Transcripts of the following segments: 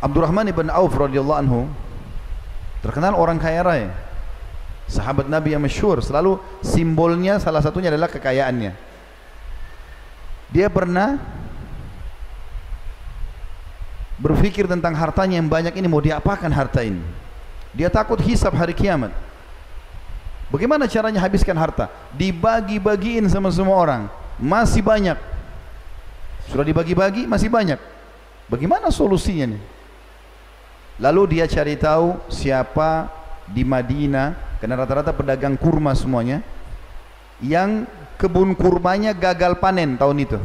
Abdurrahman ibn Auf radhiyallahu anhu terkenal orang kaya raya. Sahabat Nabi yang masyhur, selalu simbolnya salah satunya adalah kekayaannya. Dia pernah berfikir tentang hartanya yang banyak ini mau diapakan harta ini. Dia takut hisab hari kiamat. Bagaimana caranya habiskan harta? Dibagi-bagiin sama semua orang. Masih banyak. Sudah dibagi-bagi, masih banyak. Bagaimana solusinya nih? Lalu dia cari tahu siapa di Madinah, karena rata-rata pedagang kurma semuanya, yang kebun kurmanya gagal panen tahun itu.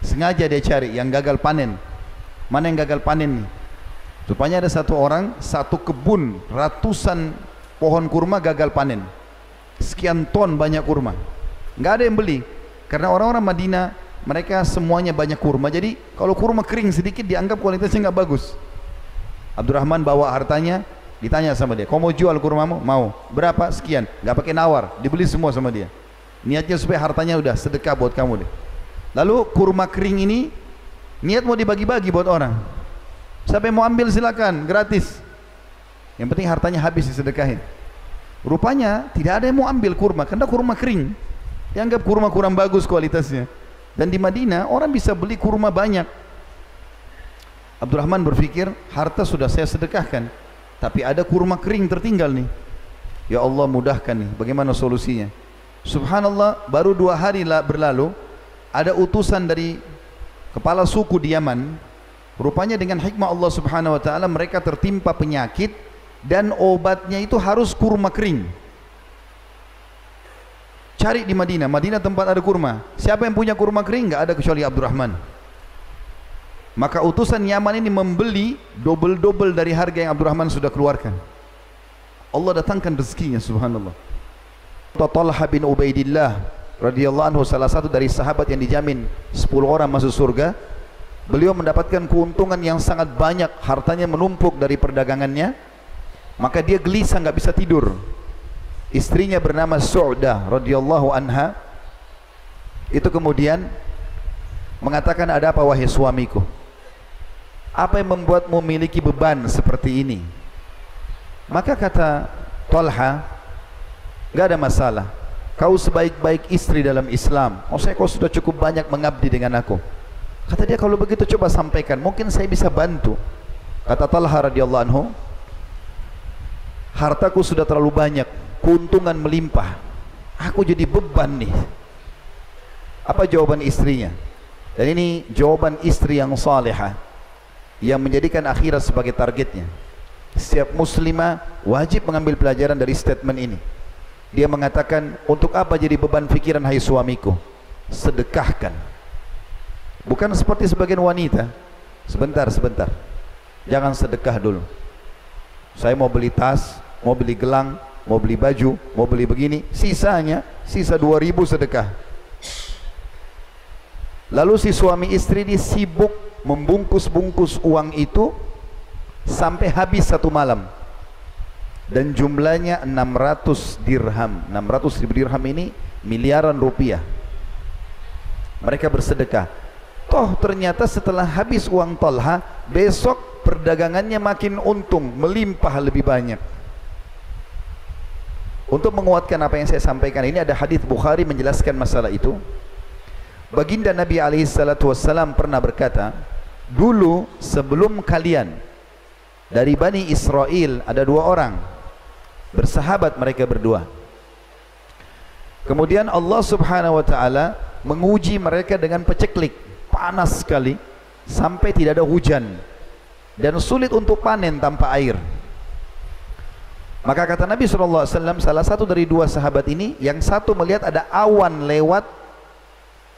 Sengaja dia cari yang gagal panen. Mana yang gagal panen nih? Rupanya ada satu orang, satu kebun, ratusan pohon kurma gagal panen. Sekian ton banyak kurma. Enggak ada yang beli. Karena orang-orang Madinah mereka semuanya banyak kurma. Jadi kalau kurma kering sedikit dianggap kualitasnya enggak bagus. Abdurrahman bawa hartanya, ditanya sama dia, "Kau mau jual kurmamu?" "Mau." "Berapa?" "Sekian." Enggak pakai nawar, dibeli semua sama dia. Niatnya supaya hartanya udah sedekah buat kamu deh. Lalu kurma kering ini niat mau dibagi-bagi buat orang. Siapa yang mau ambil silakan, gratis. Yang penting hartanya habis disedekahin. Rupanya tidak ada yang mau ambil kurma karena kurma kering. Dianggap kurma kurang bagus kualitasnya. Dan di Madinah orang bisa beli kurma banyak. Abdurrahman berfikir harta sudah saya sedekahkan, tapi ada kurma kering tertinggal nih. Ya Allah mudahkan nih. Bagaimana solusinya? Subhanallah baru dua hari berlalu ada utusan dari kepala suku di Yaman. Rupanya dengan hikmah Allah Subhanahu Wa Taala mereka tertimpa penyakit dan obatnya itu harus kurma kering. Cari di Madinah, Madinah tempat ada kurma. Siapa yang punya kurma kering? Enggak ada kecuali Abdurrahman. Maka utusan Yaman ini membeli double-double dari harga yang Abdurrahman sudah keluarkan. Allah datangkan rezekinya subhanallah. Talha bin Ubaidillah radhiyallahu anhu salah satu dari sahabat yang dijamin 10 orang masuk surga. Beliau mendapatkan keuntungan yang sangat banyak, hartanya menumpuk dari perdagangannya maka dia gelisah enggak bisa tidur istrinya bernama Su'dah radhiyallahu anha itu kemudian mengatakan ada apa wahai suamiku apa yang membuatmu memiliki beban seperti ini? Maka kata Talha enggak ada masalah. Kau sebaik-baik istri dalam Islam. Oh saya kau sudah cukup banyak mengabdi dengan aku. Kata dia kalau begitu coba sampaikan. Mungkin saya bisa bantu. Kata Talha radhiyallahu anhu hartaku sudah terlalu banyak. Keuntungan melimpah. Aku jadi beban nih. Apa jawaban istrinya? Dan ini jawaban istri yang salihah yang menjadikan akhirat sebagai targetnya. Setiap muslimah wajib mengambil pelajaran dari statement ini. Dia mengatakan untuk apa jadi beban fikiran hai suamiku? Sedekahkan. Bukan seperti sebagian wanita. Sebentar sebentar. Jangan sedekah dulu. Saya mau beli tas mau beli gelang, mau beli baju, mau beli begini, sisanya sisa 2000 sedekah. Lalu si suami istri ini sibuk membungkus-bungkus uang itu sampai habis satu malam. Dan jumlahnya 600 dirham. 600 ribu dirham ini miliaran rupiah. Mereka bersedekah. Toh ternyata setelah habis uang Talha, besok perdagangannya makin untung, melimpah lebih banyak. Untuk menguatkan apa yang saya sampaikan ini ada hadis Bukhari menjelaskan masalah itu. Baginda Nabi alaihi salatu wasallam pernah berkata, "Dulu sebelum kalian dari Bani Israel ada dua orang bersahabat mereka berdua. Kemudian Allah Subhanahu wa taala menguji mereka dengan peceklik, panas sekali sampai tidak ada hujan dan sulit untuk panen tanpa air." Maka kata Nabi SAW, salah satu dari dua sahabat ini, yang satu melihat ada awan lewat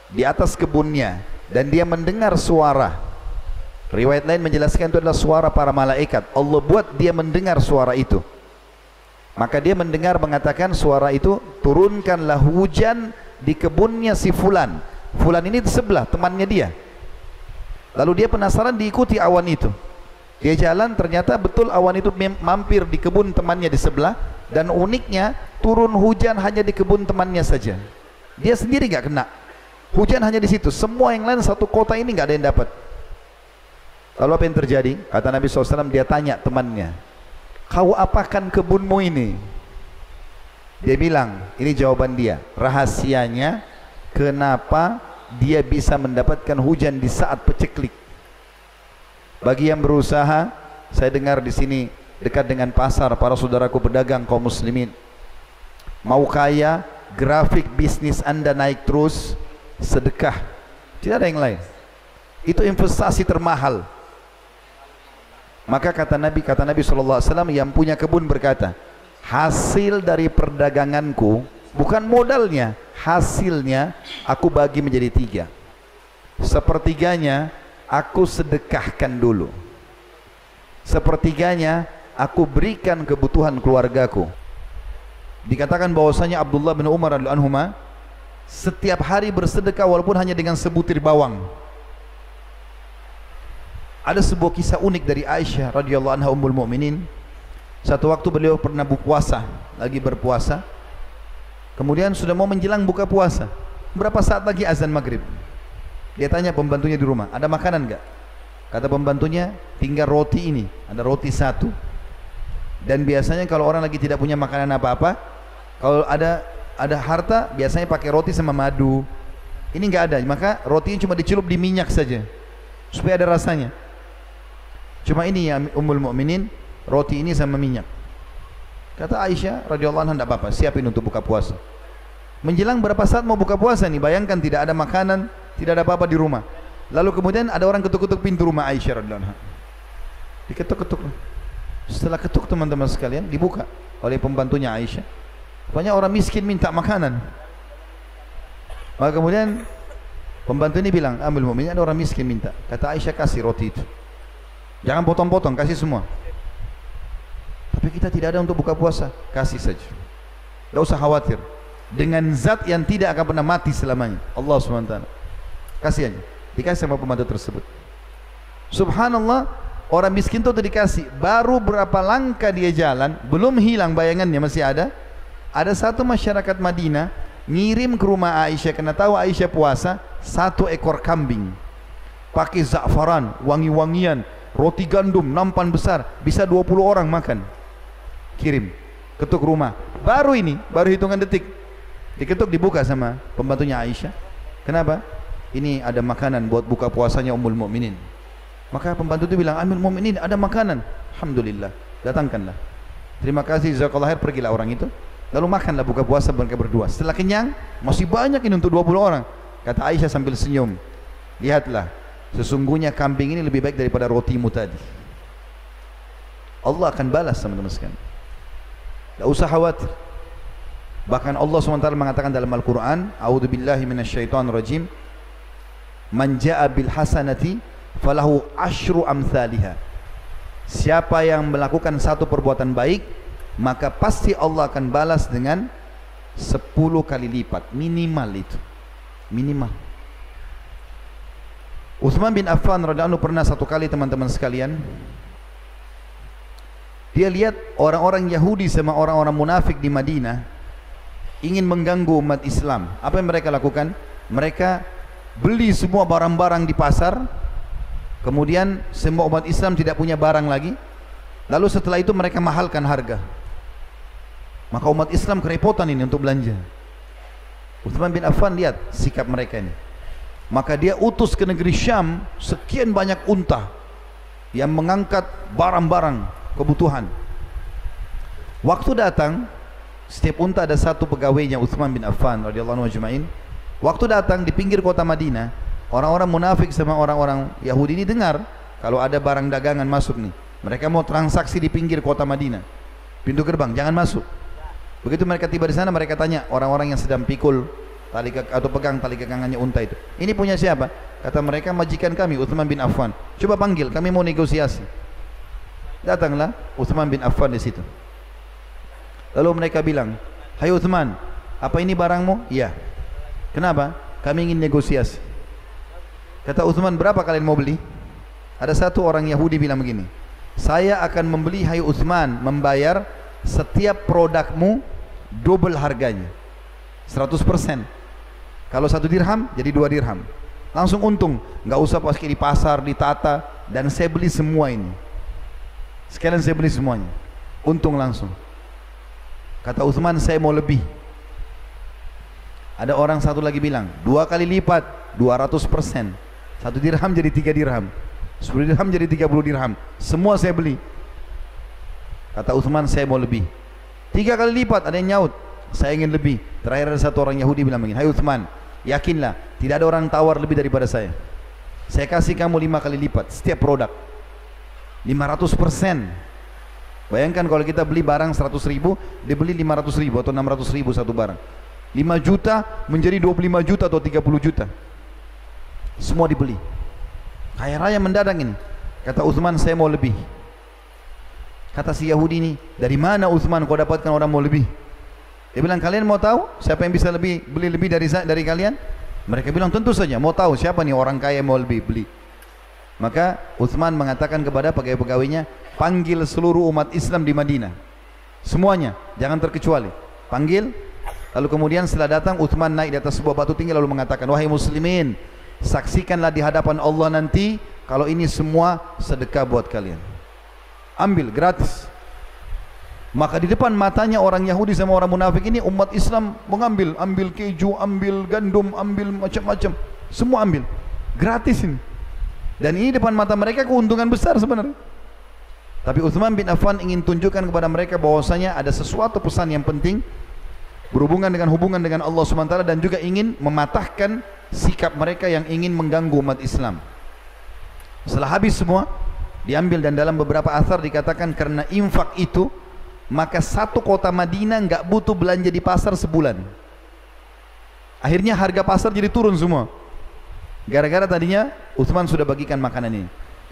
di atas kebunnya. Dan dia mendengar suara. Riwayat lain menjelaskan itu adalah suara para malaikat. Allah buat dia mendengar suara itu. Maka dia mendengar mengatakan suara itu, turunkanlah hujan di kebunnya si Fulan. Fulan ini di sebelah, temannya dia. Lalu dia penasaran diikuti awan itu. Dia jalan ternyata betul awan itu mampir di kebun temannya di sebelah dan uniknya turun hujan hanya di kebun temannya saja. Dia sendiri enggak kena. Hujan hanya di situ. Semua yang lain satu kota ini enggak ada yang dapat. Lalu apa yang terjadi? Kata Nabi SAW, dia tanya temannya, kau apakan kebunmu ini? Dia bilang, ini jawaban dia. Rahasianya, kenapa dia bisa mendapatkan hujan di saat peceklik? Bagi yang berusaha, saya dengar di sini dekat dengan pasar para saudaraku pedagang kaum muslimin. Mau kaya, grafik bisnis anda naik terus, sedekah. Tidak ada yang lain. Itu investasi termahal. Maka kata Nabi kata Nabi wasallam yang punya kebun berkata, hasil dari perdaganganku bukan modalnya, hasilnya aku bagi menjadi tiga. Sepertiganya aku sedekahkan dulu. Sepertiganya aku berikan kebutuhan keluargaku. Dikatakan bahwasanya Abdullah bin Umar radhiyallahu anhu setiap hari bersedekah walaupun hanya dengan sebutir bawang. Ada sebuah kisah unik dari Aisyah radhiyallahu anha ummul mukminin. Satu waktu beliau pernah berpuasa, lagi berpuasa. Kemudian sudah mau menjelang buka puasa. Berapa saat lagi azan maghrib? Dia tanya pembantunya di rumah, ada makanan enggak? Kata pembantunya, tinggal roti ini. Ada roti satu. Dan biasanya kalau orang lagi tidak punya makanan apa-apa, kalau ada ada harta, biasanya pakai roti sama madu. Ini enggak ada, maka roti ini cuma dicelup di minyak saja. Supaya ada rasanya. Cuma ini ya Ummul Mukminin, roti ini sama minyak. Kata Aisyah radhiyallahu anha, "Tidak apa-apa, siapin untuk buka puasa." Menjelang berapa saat mau buka puasa nih? Bayangkan tidak ada makanan, tidak ada apa-apa di rumah. Lalu kemudian ada orang ketuk-ketuk pintu rumah Aisyah radhiyallahu anha. Diketuk-ketuk. Setelah ketuk teman-teman sekalian, dibuka oleh pembantunya Aisyah. Banyak orang miskin minta makanan. Maka kemudian pembantu ini bilang, "Ambil mu'min, ada orang miskin minta." Kata Aisyah, "Kasih roti itu." Jangan potong-potong, kasih semua. Tapi kita tidak ada untuk buka puasa, kasih saja. Tidak usah khawatir. Dengan zat yang tidak akan pernah mati selamanya. Allah SWT. Kasih aja. Dikasih sama pembantu tersebut. Subhanallah, orang miskin itu dikasih. Baru berapa langkah dia jalan, belum hilang bayangannya, masih ada. Ada satu masyarakat Madinah, ngirim ke rumah Aisyah, kena tahu Aisyah puasa, satu ekor kambing. Pakai za'faran, wangi-wangian, roti gandum nampan besar bisa 20 orang makan. Kirim. Ketuk rumah. Baru ini baru hitungan detik. Diketuk dibuka sama pembantunya Aisyah. Kenapa? Ini ada makanan buat buka puasanya Ummul Mukminin maka pembantu itu bilang Ummul Mukminin ada makanan. Alhamdulillah. Datangkanlah. Terima kasih jazakallahu khair pergilah orang itu. Lalu makanlah buka puasa mereka berdua. Setelah kenyang masih banyak ini untuk 20 orang. Kata Aisyah sambil senyum lihatlah Sesungguhnya kambing ini lebih baik daripada rotimu tadi. Allah akan balas teman-teman sekalian. Tak usah khawatir. Bahkan Allah SWT mengatakan dalam Al-Quran, A'udhu billahi minasyaitan rajim, Man ja'a bil hasanati, falahu ashru amthaliha. Siapa yang melakukan satu perbuatan baik, maka pasti Allah akan balas dengan sepuluh kali lipat. Minimal itu. Minimal. Uthman bin Affan radhiyallahu pernah satu kali teman-teman sekalian dia lihat orang-orang Yahudi sama orang-orang munafik di Madinah ingin mengganggu umat Islam. Apa yang mereka lakukan? Mereka beli semua barang-barang di pasar. Kemudian semua umat Islam tidak punya barang lagi. Lalu setelah itu mereka mahalkan harga. Maka umat Islam kerepotan ini untuk belanja. Uthman bin Affan lihat sikap mereka ini maka dia utus ke negeri Syam sekian banyak unta yang mengangkat barang-barang kebutuhan. Waktu datang setiap unta ada satu pegawainya Uthman bin Affan radhiyallahu anhu waktu datang di pinggir kota Madinah orang-orang munafik sama orang-orang Yahudi ini dengar kalau ada barang dagangan masuk nih mereka mau transaksi di pinggir kota Madinah. Pintu gerbang jangan masuk. Begitu mereka tiba di sana mereka tanya orang-orang yang sedang pikul tali atau pegang tali kekangannya unta itu. Ini punya siapa? Kata mereka majikan kami Uthman bin Affan. Coba panggil, kami mau negosiasi. Datanglah Uthman bin Affan di situ. Lalu mereka bilang, "Hai Uthman, apa ini barangmu?" "Iya." "Kenapa?" "Kami ingin negosiasi." Kata Uthman, "Berapa kalian mau beli?" Ada satu orang Yahudi bilang begini, "Saya akan membeli hai Uthman membayar setiap produkmu double harganya." 100%. Kalau satu dirham jadi dua dirham. Langsung untung. Enggak usah pas di pasar ditata, dan saya beli semua ini. Sekalian saya beli semuanya. Untung langsung. Kata Uthman saya mau lebih. Ada orang satu lagi bilang, dua kali lipat, 200 persen. Satu dirham jadi tiga dirham. Sepuluh dirham jadi tiga puluh dirham. Semua saya beli. Kata Uthman saya mau lebih. Tiga kali lipat ada yang nyaut. Saya ingin lebih. Terakhir ada satu orang Yahudi bilang begini. Hai Uthman, yakinlah tidak ada orang tawar lebih daripada saya. Saya kasih kamu lima kali lipat setiap produk. Lima ratus persen. Bayangkan kalau kita beli barang seratus ribu, dia beli lima ratus ribu atau enam ratus ribu satu barang. Lima juta menjadi dua puluh lima juta atau tiga puluh juta semua dibeli kaya raya mendadak ini kata Uthman saya mau lebih kata si Yahudi ini dari mana Uthman kau dapatkan orang mau lebih dia bilang kalian mau tahu siapa yang bisa lebih beli lebih dari dari kalian? Mereka bilang tentu saja mau tahu siapa nih orang kaya mau lebih beli. Maka Uthman mengatakan kepada pegawai-pegawainya panggil seluruh umat Islam di Madinah. Semuanya jangan terkecuali. Panggil. Lalu kemudian setelah datang Uthman naik di atas sebuah batu tinggi lalu mengatakan wahai muslimin saksikanlah di hadapan Allah nanti kalau ini semua sedekah buat kalian. Ambil gratis maka di depan matanya orang Yahudi sama orang munafik ini umat Islam mengambil ambil keju, ambil gandum, ambil macam-macam. Semua ambil. Gratis ini. Dan ini depan mata mereka keuntungan besar sebenarnya. Tapi Uthman bin Affan ingin tunjukkan kepada mereka bahwasanya ada sesuatu pesan yang penting berhubungan dengan hubungan dengan Allah SWT dan juga ingin mematahkan sikap mereka yang ingin mengganggu umat Islam. Setelah habis semua, diambil dan dalam beberapa asar dikatakan karena infak itu, maka satu kota Madinah enggak butuh belanja di pasar sebulan. Akhirnya harga pasar jadi turun semua. Gara-gara tadinya Uthman sudah bagikan makanan ini.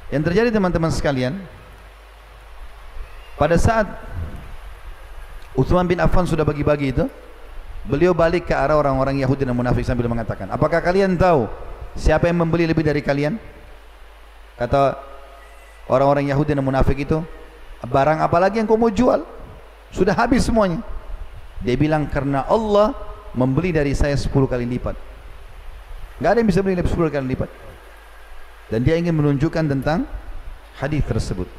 Yang terjadi teman-teman sekalian, pada saat Uthman bin Affan sudah bagi-bagi itu, Beliau balik ke arah orang-orang Yahudi dan munafik sambil mengatakan, apakah kalian tahu siapa yang membeli lebih dari kalian? Kata orang-orang Yahudi dan munafik itu, barang apa lagi yang kau mau jual? Sudah habis semuanya. Dia bilang, karena Allah membeli dari saya 10 kali lipat. Tidak ada yang bisa beli 10 kali lipat. Dan dia ingin menunjukkan tentang hadis tersebut.